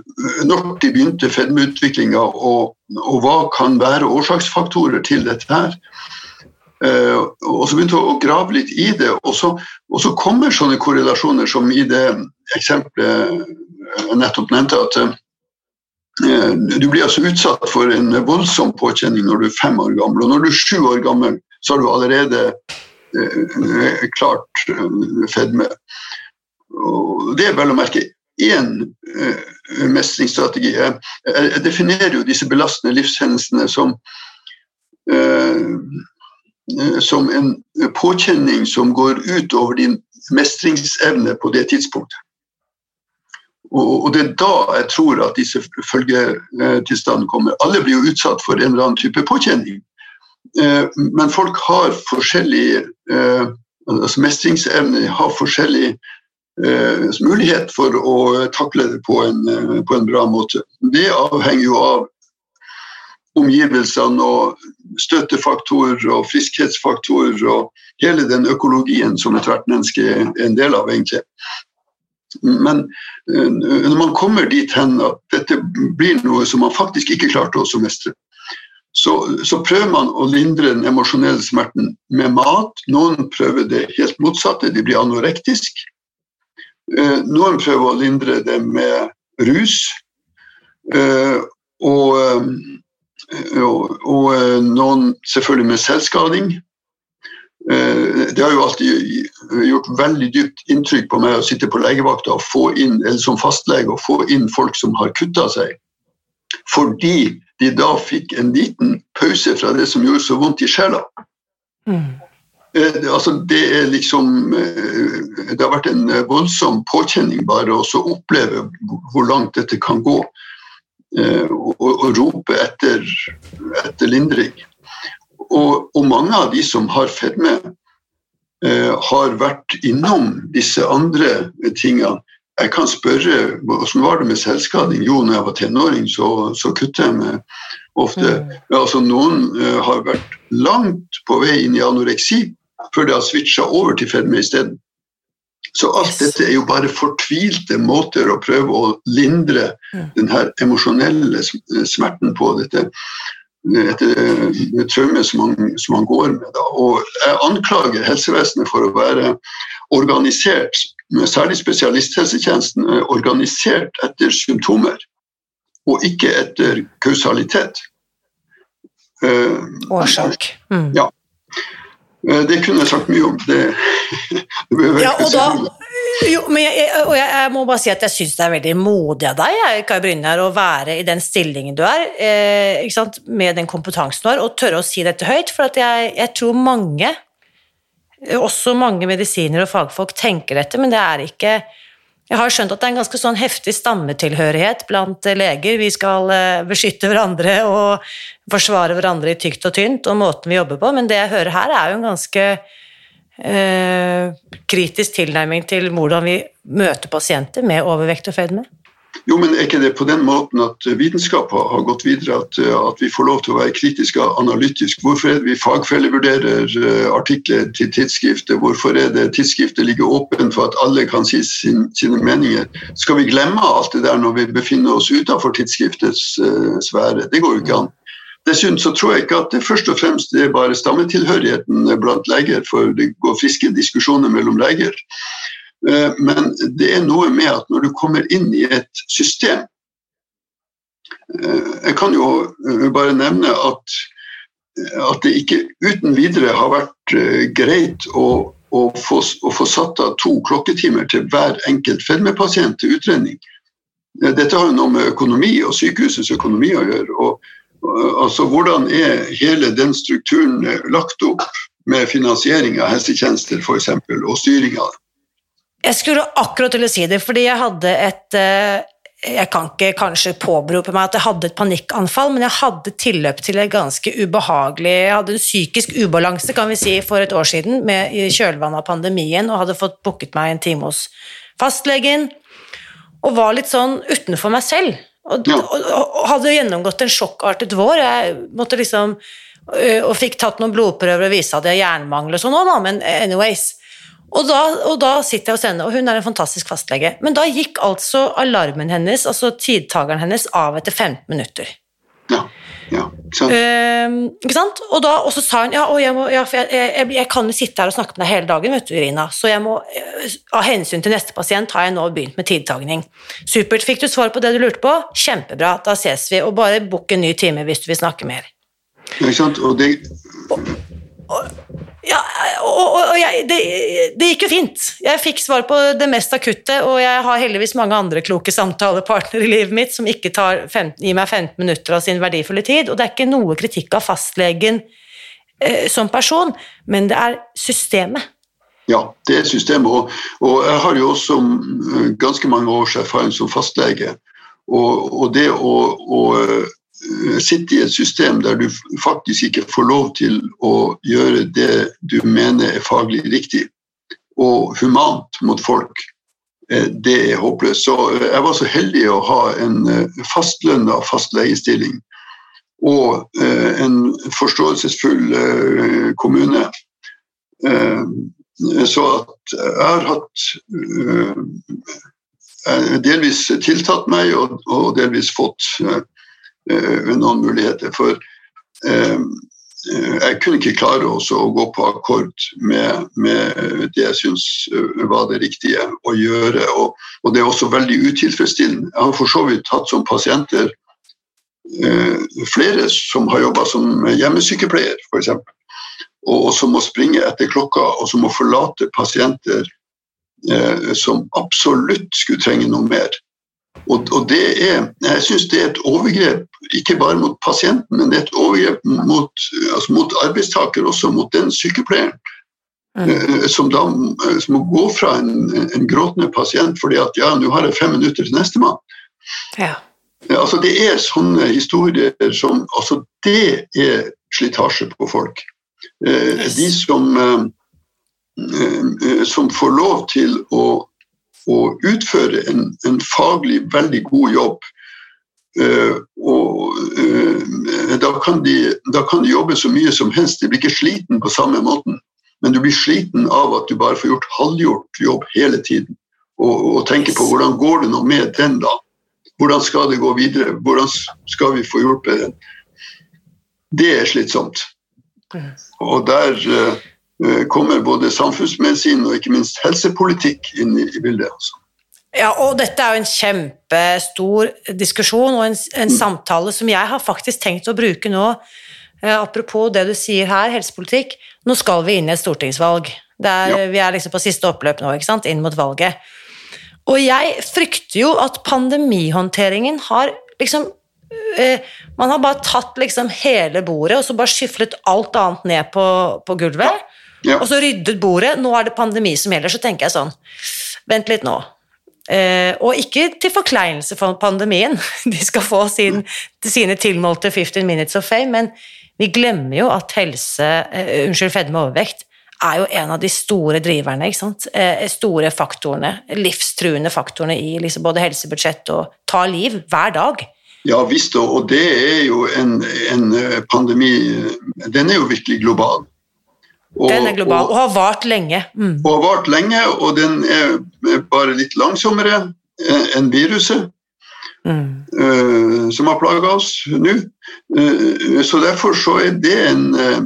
når de begynte fedmeutviklinga, og, og, hva kan være årsaksfaktorer til dette her? Og så begynte jeg å grave litt i det, og så, og så kommer sånne korrelasjoner som i det eksempelet jeg nettopp nevnte. at Eh, du blir altså utsatt for en voldsom påkjenning når du er fem år gammel. Og når du er sju år gammel, så har du allerede eh, klart eh, fedme. Og det er vel å merke én eh, mestringsstrategi. Jeg, definerer jo disse belastende livshendelsene som, eh, som en påkjenning som går utover din mestringsevne på det tidspunktet. Og, det er da jeg tror at disse følgetilstandene kommer. Alle blir jo utsatt for en eller annen type påkjenning. Eh, men folk har forskjellig eh, altså mestringsevne, har forskjellig eh, mulighet for å takle det på en, på en bra måte. Det avhenger jo av omgivelsene og støttefaktorer og friskhetsfaktorer og hele den økologien som ethvert menneske er en del av, egentlig. Men eh, når man kommer dit hen at dette blir noe som man faktisk ikke klarte å mestre, så, så, prøver man å lindre den emosjonelle smerten med mat. Noen prøver det helt motsatte, de blir anorektisk. Eh, noen prøver å lindre det med rus. Eh, og, og, og noen selvfølgelig med selvskading. Eh, det har jo alltid gjort veldig dypt inntrykk på meg å sitte på legevakta og få inn, eller som fastlege og få inn folk som har kutta seg. Fordi de da fikk en liten pause fra det som gjorde så vondt i sjela. Mm. Eh, altså det er liksom eh, Det har vært en voldsom påkjenning bare å oppleve hvor langt dette kan gå. Og, og rope etter, etter lindring. Og, og, mange av de som har fedme, eh, har vært innom disse andre tingene. Jeg kan spørre hvordan var det med selvskading? Jo, når jeg var tenåring, så, så kuttet jeg meg ofte. Mm. Altså, noen eh, har vært langt på vei inn i anoreksi før de har switcha over til fedme isteden. Så alt dette er jo bare fortvilte måter å prøve å lindre mm. den her emosjonelle smerten på. Dette et, et traume som man, som man, går med. Da. Og jeg anklager helsevesenet for å være organisert, særlig spesialisthelsetjenesten, organisert etter symptomer og ikke etter kausalitet. Eh, Årsak. Mm. Ja. Eh, det kunne jeg sagt mye om. Det, det ja, og da, jo, men jeg, og jeg, jeg, må bare si at jeg syns det er veldig modig av deg Kai Brynjar, å være i den stillingen du er, eh, med den kompetansen du har, og tørre å si dette høyt. For jeg, jeg, tror mange, også mange medisiner og fagfolk, tenker dette, men det er ikke jeg har skjønt at det er en ganske sånn heftig stammetilhørighet blant leger. Vi skal eh, beskytte hverandre og forsvare hverandre i tykt og tynt, og måten vi jobber på, men det jeg hører her, er jo en ganske eh, kritisk tilnærming til hvordan vi møter pasienter med overvekt og fedme. Jo, men er ikke det på den måten at vitenskap har gått videre, at, at vi får lov til å være kritiske og analytiske? Hvorfor er det vi fagfellevurderer eh, artikler til tidsskrifter? Hvorfor er det tidsskrifter ligger åpent for at alle kan si sin, sine meninger? Skal vi glemme alt det der når vi befinner oss utenfor tidsskriftets uh, sfære? Det går jo ikke an. Dessuten så tror jeg ikke at det først og fremst er bare stammetilhørigheten blant leger, for det går friske diskusjoner mellom leger. Eh, men det er noe med at når du kommer inn i et system eh, Jeg kan jo eh, bare nevne at, at det ikke uten videre har vært greit å, å, få, å få satt av to klokketimer til hver enkelt fedmepasient til utredning. Dette har jo noe med økonomi og sykehusets økonomi å gjøre. og altså Hvordan er hele den strukturen lagt opp med finansiering av helsetjenester eksempel, og styring av det? Jeg skulle akkurat til å si det, fordi jeg hadde et eh, Jeg kan ikke kanskje påberope meg at jeg hadde et panikkanfall, men jeg hadde tilløp til et ganske ubehagelig Jeg hadde en psykisk ubalanse, kan vi si, for et år siden med, i kjølvannet av pandemien, og hadde fått booket meg en time hos fastlegen, og var litt sånn utenfor meg selv. Og, og, og hadde gjennomgått en sjokkartet vår. Jeg måtte liksom Og fikk tatt noen blodprøver og vise at jeg har jernmangel og sånn òg, men anyways. Og da, og da, sitter jeg hos henne, og hun er en fantastisk fastlege. Men da gikk altså alarmen hennes, altså tidtakeren hennes, av etter 15 minutter. Ja, ja, sant. Uh, ikke sant? Og, da, og så sa hun ja, jeg, må, ja jeg, jeg, jeg, kan jo sitte her og snakke med deg hele dagen, vet du, Irina, så jeg må, eh, av hensyn til neste pasient har jeg nå begynt med tidtagning. Supert. Fikk du svar på det du lurte på? Kjempebra, da ses vi, og bare book en ny time hvis du vil snakke mer. Ja, ikke sant, og det... Og, og, ja, og, og jeg, det, det, gikk jo fint. Jeg fikk svar på det mest akutte, og jeg har heldigvis mange andre kloke samtalepartnere i livet mitt som ikke tar fem, gir meg 15 minutter av sin verdifulle tid, og det er ikke noe kritikk av fastlegen eh, som person, men det er systemet. Ja, det er systemet. Og, og jeg har jo også eh, ganske mange års erfaring som fastlege. Og, og det å, å sitte i et system der du faktisk ikke får lov til å gjøre det du mener er faglig riktig og humant mot folk, eh, det er håpløst. Så eh, jeg var så heldig å ha en fastlønna fastlegestilling og en forståelsesfull kommune. Så at jeg har hatt delvis tiltatt meg og delvis fått noen muligheter. For jeg kunne ikke klare å gå på akkord med, med det jeg syns var det riktige å gjøre. Og, og, det er også veldig utilfredsstillende. Jeg har for så vidt hatt som pasienter eh, flere som har jobba som hjemmesykepleier, f.eks. Og, og som må springe etter klokka, og som må forlate pasienter eh, som absolutt skulle trenge noe mer. Og, og det er, jeg syns det er et overgrep, ikke bare mot pasienten, men det er et overgrep mot, altså mot arbeidstaker, også mot den sykepleieren. Mm. Eh, som da eh, som må gå fra en, en, gråtende pasient fordi at ja, nå har jeg fem minutter til nestemann. Ja. Altså, det er sånne historier som altså, Det er slitasje på folk. Eh, yes. De som, som får lov til å å utføre en, en faglig veldig god jobb. Uh, og uh, da, kan de, da, kan de, jobbe så mye som helst. De blir ikke sliten på samme måten. Men du blir sliten av at du bare får gjort halvgjort jobb hele tiden. Og, og tenker på hvordan går det nå med den, da? Hvordan skal det gå videre? Hvordan skal vi få hjulpet den? Det er slitsomt. Og der uh, kommer både samfunnsmedisin og ikke minst helsepolitikk inn i, i bildet. Altså. Ja, og dette er jo en kjempestor diskusjon og en, en mm. samtale som jeg har faktisk tenkt å bruke nå. Eh, apropos det du sier her, helsepolitikk. Nå skal vi inn i et stortingsvalg. Er, ja. Vi er liksom på siste oppløp nå, ikke sant? inn mot valget. Og jeg frykter jo at pandemihåndteringen har liksom eh, Man har bare tatt liksom hele bordet og så bare skyflet alt annet ned på, på gulvet. Ja. Og så ryddet bordet. Nå er det pandemi som gjelder. Så tenker jeg sånn Vent litt nå. Eh, og ikke til forkleinelse for pandemien, de skal få sin, sine tilmålte 15 minutes of fame, men vi glemmer jo at helse, eh, unnskyld, fedme og overvekt er jo en av de store driverne, ikke sant? Eh, store faktorene, livstruende faktorene i liksom både helsebudsjett og ta liv hver dag. Ja visst, og det er jo en, en pandemi Den er jo virkelig global. Og, den er global og, og har vart lenge. Mm. Og har vart lenge, og den er bare litt langsommere enn viruset. Mm. Uh, som har plaga oss nå. Uh, så derfor så er det en, uh,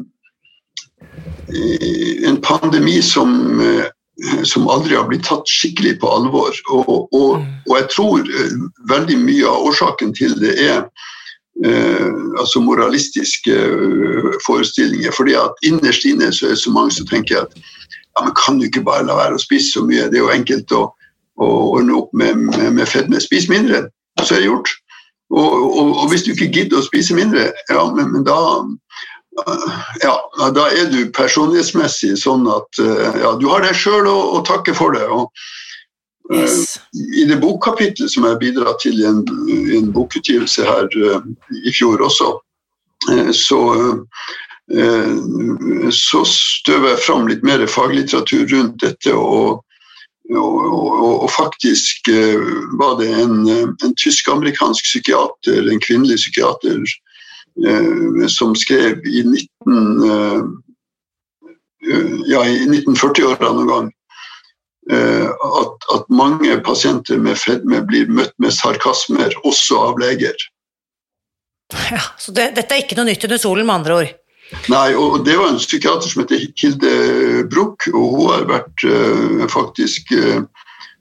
en pandemi som, som aldri har blitt tatt skikkelig på alvor. Og, og, mm. og jeg tror veldig mye av årsaken til det er eh, altså moralistiske eh, forestillinger. fordi at Innerst inne så er det så mange som tenker at ja, men kan du ikke bare la være å spise så mye? Det er jo enkelt å, å ordne opp med, med, med fedme. Spis mindre, så er det gjort. Og, og, og, hvis du ikke gidder å spise mindre, ja, men, men da ja, da er du personlighetsmessig sånn at ja, du har deg sjøl å, å, takke for det. Og, Yes. I det bokkapitlet som jeg bidrar til i en, en bokutgivelse her uh, i fjor også, uh, så, så støver jeg fram litt mer faglitteratur rundt dette. og og, og, og, faktisk var det en, en tysk-amerikansk psykiater, en kvinnelig psykiater, som skrev i 19, ja, i 1940-åra noen gang Eh, at, at, mange pasienter med fedme blir møtt med sarkasmer, også av leger. Ja, Så det, dette er ikke noe nytt under solen, med andre ord? Nei, og det var en psykiater som heter Hilde Bruch, og hun har vært uh, faktisk uh,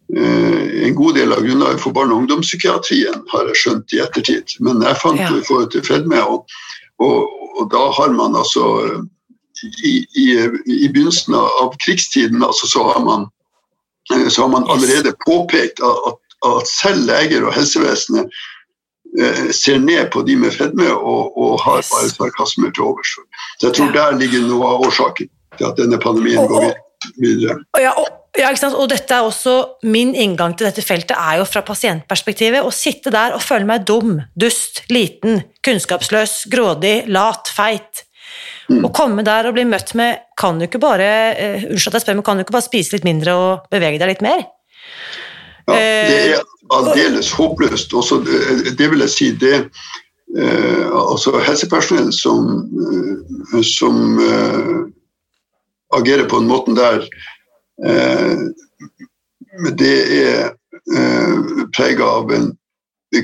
en god del av grunnlaget for barne- og ungdomspsykiatrien, har jeg skjønt i ettertid. Men jeg fant ja. i forhold til fedme, og, og, og, da har man altså i, i, i begynnelsen av krigstiden altså, så har man Eh, så har man allerede påpekt at, at selv leger og helsevesenet eh, ser ned på de med fedme og, og har bare sarkasmer til overs. Så jeg tror der ligger noe av årsaken til at denne pandemien går videre. Ja, og, ja, og dette er også Min inngang til dette feltet er jo fra pasientperspektivet. Å sitte der og føle meg dum, dust, liten, kunnskapsløs, grådig, lat, feit. Mm. Å komme der og bli møtt med Kan du ikke bare uh, unnskyld at jeg spør, men kan du ikke bare spise litt mindre og bevege deg litt mer? Ja, det er eh, aldeles håpløst. Også, det, det vil jeg si, det, eh, altså helsepersonell som, eh, som eh, agerer på en måte der eh, det er eh, prega av en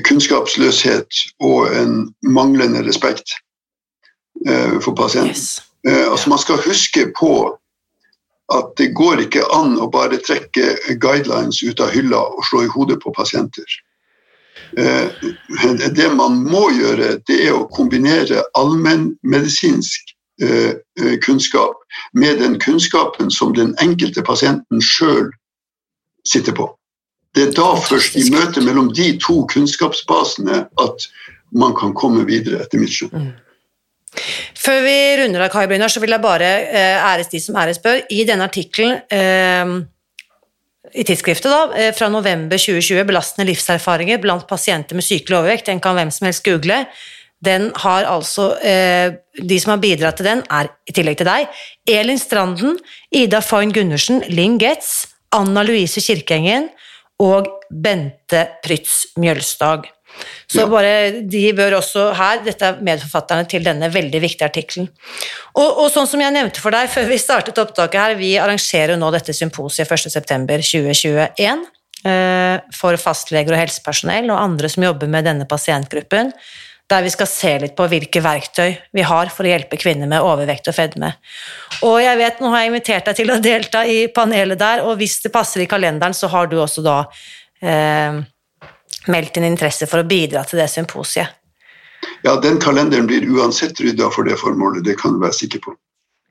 kunnskapsløshet og en manglende respekt eh, for pasienten. Yes. Eh, altså Man skal huske på at det går ikke an å bare trekke guidelines ut av hylla og slå i hodet på pasienter. Eh, det man må gjøre, det er å kombinere allmennmedisinsk eh, eh, kunnskap med den kunnskapen som den enkelte pasienten sjøl sitter på. Det er da først i møtet mellom de to kunnskapsbasene at man kan komme videre, etter mitt skjønn. Før vi runder av, Kai Brynjar, så vil jeg bare eh, æres de som æres bør. I denne artikkelen eh, i tidsskriftet da, eh, fra november 2020, 'Belastende livserfaringer blant pasienter med sykelig overvekt', den kan hvem som helst google. Den har altså eh, De som har bidratt til den, er i tillegg til deg Elin Stranden, Ida Foyn Gundersen, Linn Getz, Anna Louise Kirkeengen og Bente Prytz Mjølstad. Så Ja. bare de bør også her, dette er medforfatterne til denne veldig viktige artikkelen. Og, og sånn som jeg nevnte for deg før vi startet opptaket her, vi arrangerer nå dette symposiet 1.9.2021 eh, for fastleger og helsepersonell og andre som jobber med denne pasientgruppen, der vi skal se litt på hvilke verktøy vi har for å hjelpe kvinner med overvekt og fedme. Og jeg vet, nå har jeg invitert deg til å delta i panelet der, og hvis det passer i kalenderen, så har du også da eh, meldt din interesse for å bidra til det symposiet. Ja, den kalenderen blir uansett rydda for det formålet, det kan du være sikker på.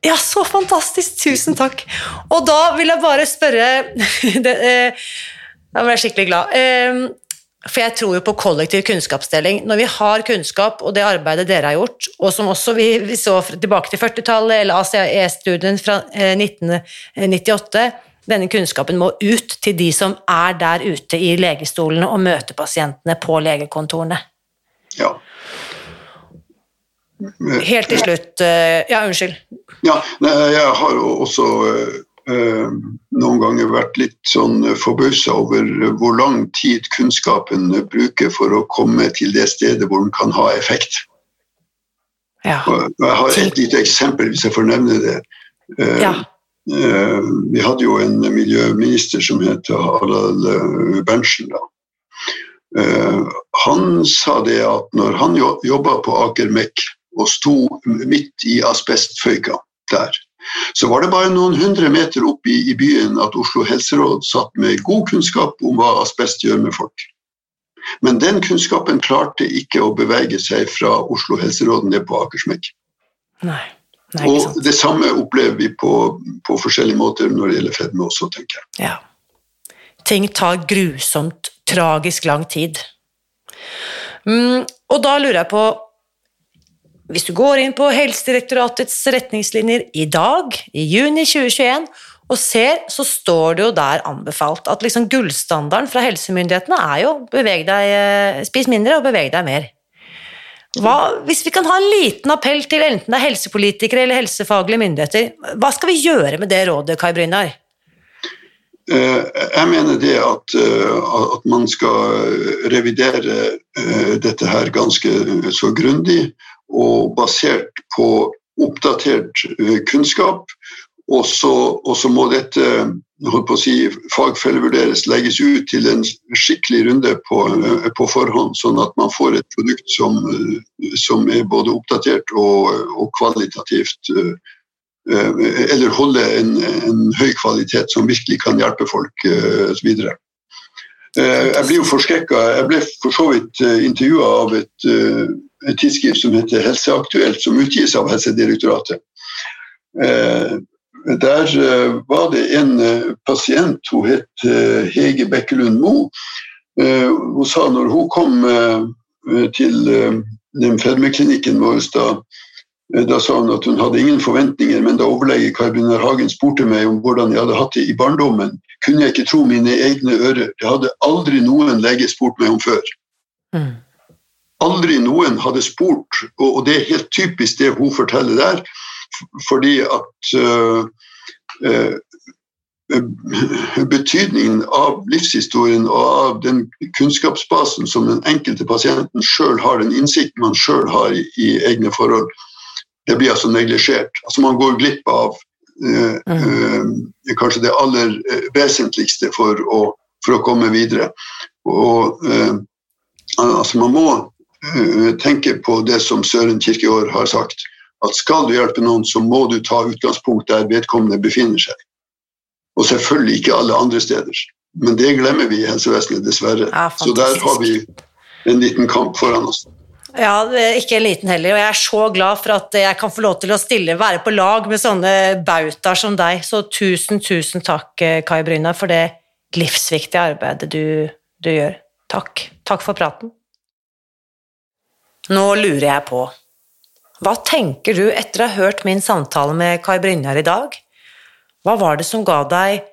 Ja, så fantastisk! Tusen takk. Og da vil jeg bare spørre eh, Da ble jeg skikkelig glad. Eh, For jeg tror jo på kollektiv kunnskapsdeling. Når vi har kunnskap, og det arbeidet dere har gjort, og som også vi, vi så tilbake til 40-tallet, eller ACE-studien fra eh, 1998 denne kunnskapen må ut til de som er der ute i legestolene og møter pasientene på legekontorene. Ja. Helt til slutt eh, Ja, unnskyld. Ja, jeg har jo også eh, noen ganger vært litt sånn forbausa over hvor lang tid kunnskapen bruker for å komme til det stedet hvor den kan ha effekt. Ja. Jeg har et lite eksempel, hvis jeg får nevne det. Eh, ja. Eh, Vi hadde jo en miljøminister som het Harald eh, Berntsen. Eh, Han sa det at når han jo- jobba på Aker Mek og sto midt i asbestføyka der, så var det bare noen hundre meter opp i, i byen at Oslo helseråd satt med god kunnskap om hva asbest gjør med folk. Men den kunnskapen klarte ikke å bevege seg fra Oslo helseråd ned på Akersmek. Nei. Nei, Og det samme opplever vi på, på forskjellige måter når det gjelder fedme også, tenker jeg. Ja. Ting tar grusomt, tragisk lang tid. Mm, og da lurer jeg på Hvis du går inn på Helsedirektoratets retningslinjer i dag, i juni 2021, og ser, så står det jo der anbefalt at liksom gullstandarden fra helsemyndighetene er jo beveg deg, eh, spis mindre og beveg deg mer. Hva, hvis vi kan ha en liten appell til enten det er helsepolitikere eller helsefaglige myndigheter, hva skal vi gjøre med det rådet, Kai Brynjar? Eh, Jeg mener det at, eh, at man skal revidere eh, dette her ganske så grundig og basert på oppdatert kunnskap. Og så, og så må dette holdt på å si, fagfellevurderes, legges ut til en skikkelig runde på, eh, på forhånd, sånn at man får et produkt som, eh, som er både oppdatert og, og kvalitativt eh, eller holde en, en høy kvalitet som virkelig kan hjelpe folk videre. Jeg blir jo forskrekka. Jeg ble for så vidt intervjua av et, et tidsskrift som heter Helseaktuelt, som utgis av Helsedirektoratet. Der eh, var det en eh, pasient, hun het eh, Hege Bekkelund Moe. Hun sa når hun kom til eh, den fedmeklinikken vår da Da sa hun at hun hadde ingen forventninger, men da overlege Kai Hagen spurte meg om hvordan jeg hadde hatt det i barndommen, kunne jeg ikke tro mine egne ører. Det hadde aldri noen lege spurt meg om før. Mm. Aldri noen hadde spurt, og det er helt typisk det hun forteller der, fordi at øh, øh, betydningen av livshistorien og av den kunnskapsbasen som den enkelte pasienten sjøl har, den innsikten man sjøl har i, i, egne forhold, det blir altså neglisjert. Altså man går glipp av uh, uh, kanskje det aller vesentligste for å, for å komme videre. Og uh, altså man må tenke på det som Søren Kirkegaard har sagt, at skal du hjelpe noen, så må du ta utgangspunkt der vedkommende befinner seg. Og selvfølgelig ikke alle andre steder. Men det glemmer vi i helsevesenet, dessverre. Ja, så der har vi en liten kamp foran oss. Ja, ikke en liten heller. Og jeg er så glad for at jeg kan få lov til å stille, være på lag med sånne bautaer som deg. Så tusen, tusen takk, Kai Bryna, for det livsviktige arbeidet du, du gjør. Takk. Takk for praten. Nå lurer jeg på, hva tenker du etter å ha hørt min samtale med Kai Brynjar i dag? Hva var det som ga deg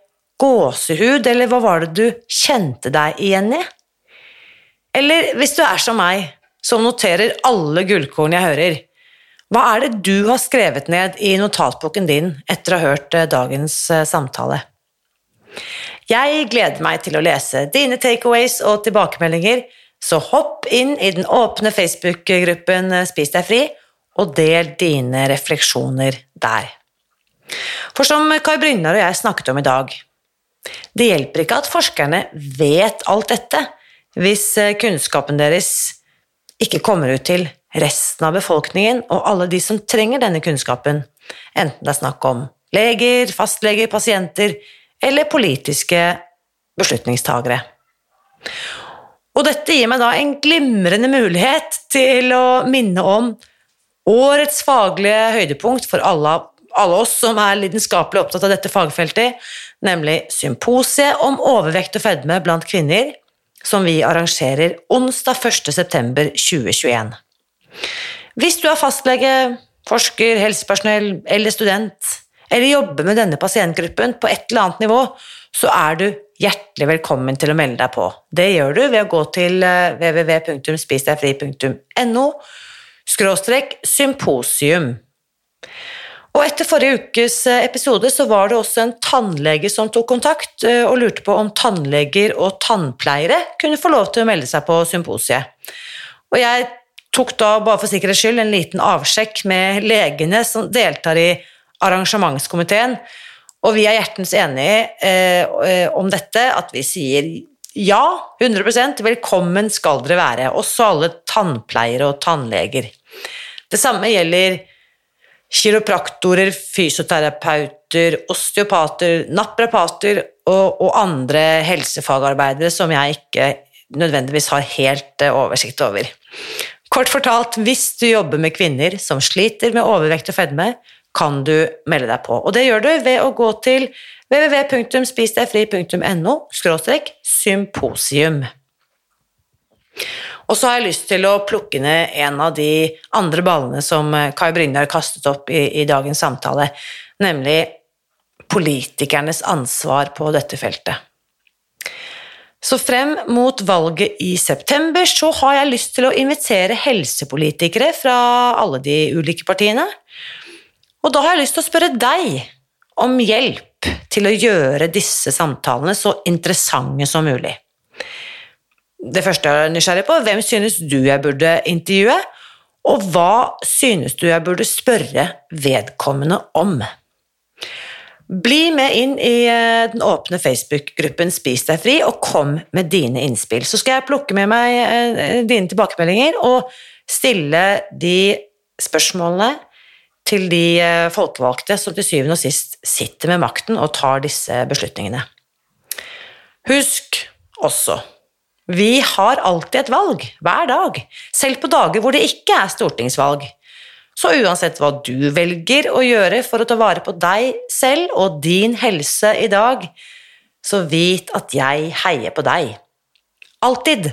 gåsehud, eller hva var det du kjente deg igjen i? Eller hvis du er som meg, som noterer alle gullkorn jeg hører, hva er det du har skrevet ned i notatboken din etter å ha hørt eh, dagens eh, samtale? Jeg gleder meg til å lese dine takeaways og tilbakemeldinger, så hopp inn i den åpne Facebook-gruppen eh, Spis deg fri, og del dine refleksjoner der. For som Kai Brynjar og jeg snakket om i dag, det hjelper ikke at forskerne vet alt dette hvis eh, kunnskapen deres ikke kommer ut til resten av befolkningen og alle de som trenger denne kunnskapen, enten det er snakk om leger, fastleger, pasienter eller politiske beslutningstagere. Og dette gir meg da en glimrende mulighet til å minne om årets faglige høydepunkt for alle alle oss som er lidenskapelig opptatt av dette fagfeltet, nemlig symposiet om overvekt og fedme blant kvinner, som vi arrangerer onsdag 1.9.2021. Hvis du er fastlege, forsker, helsepersonell eller student, eller jobber med denne pasientgruppen på et eller annet nivå, så er du hjertelig velkommen til å melde deg på. Det gjør du ved å gå til eh, www.spisdegfri.no skråstrek symposium. Og etter forrige ukes eh, episode så var det også en tannlege som tok kontakt eh, og lurte på om tannleger og tannpleiere kunne få lov til å melde seg på symposiet. Og jeg tok da, bare for sikkerhets skyld, en liten avsjekk med legene som deltar i arrangementskomiteen, og vi er hjertens enige eh, om dette, at vi sier ja, 100% velkommen skal dere være, også alle tannpleiere og tannleger. Det samme gjelder kiropraktorer, fysioterapeuter, osteopater, naprapater og, og, andre helsefagarbeidere som jeg ikke nødvendigvis har helt eh, oversikt over. Kort fortalt, hvis du jobber med kvinner som sliter med overvekt og fedme, kan du melde deg på. Og det gjør du ved å gå til www.spisdegfri.no symposium. Og så har jeg lyst til å plukke ned en av de andre ballene som eh, Kai Brynjar kastet opp i, i dagens samtale, nemlig politikernes ansvar på dette feltet. Så frem mot valget i september så har jeg lyst til å invitere helsepolitikere fra alle de ulike partiene. Og da har jeg lyst til å spørre deg om hjelp til å gjøre disse samtalene så interessante som mulig det første jeg er nysgjerrig på, hvem synes du jeg burde intervjue, og hva synes du jeg burde spørre vedkommende om? Bli med inn i eh, den åpne Facebook-gruppen Spis deg fri, og kom med dine innspill. Så skal jeg plukke med meg eh, dine tilbakemeldinger og stille de spørsmålene til de eh, folkevalgte som til syvende og sist sitter med makten og tar disse beslutningene. Husk også vi har alltid et valg, hver dag, selv på dager hvor det ikke er stortingsvalg. Så uansett hva du velger å gjøre for å ta vare på deg selv og din helse i dag, så vit at jeg heier på deg. Alltid!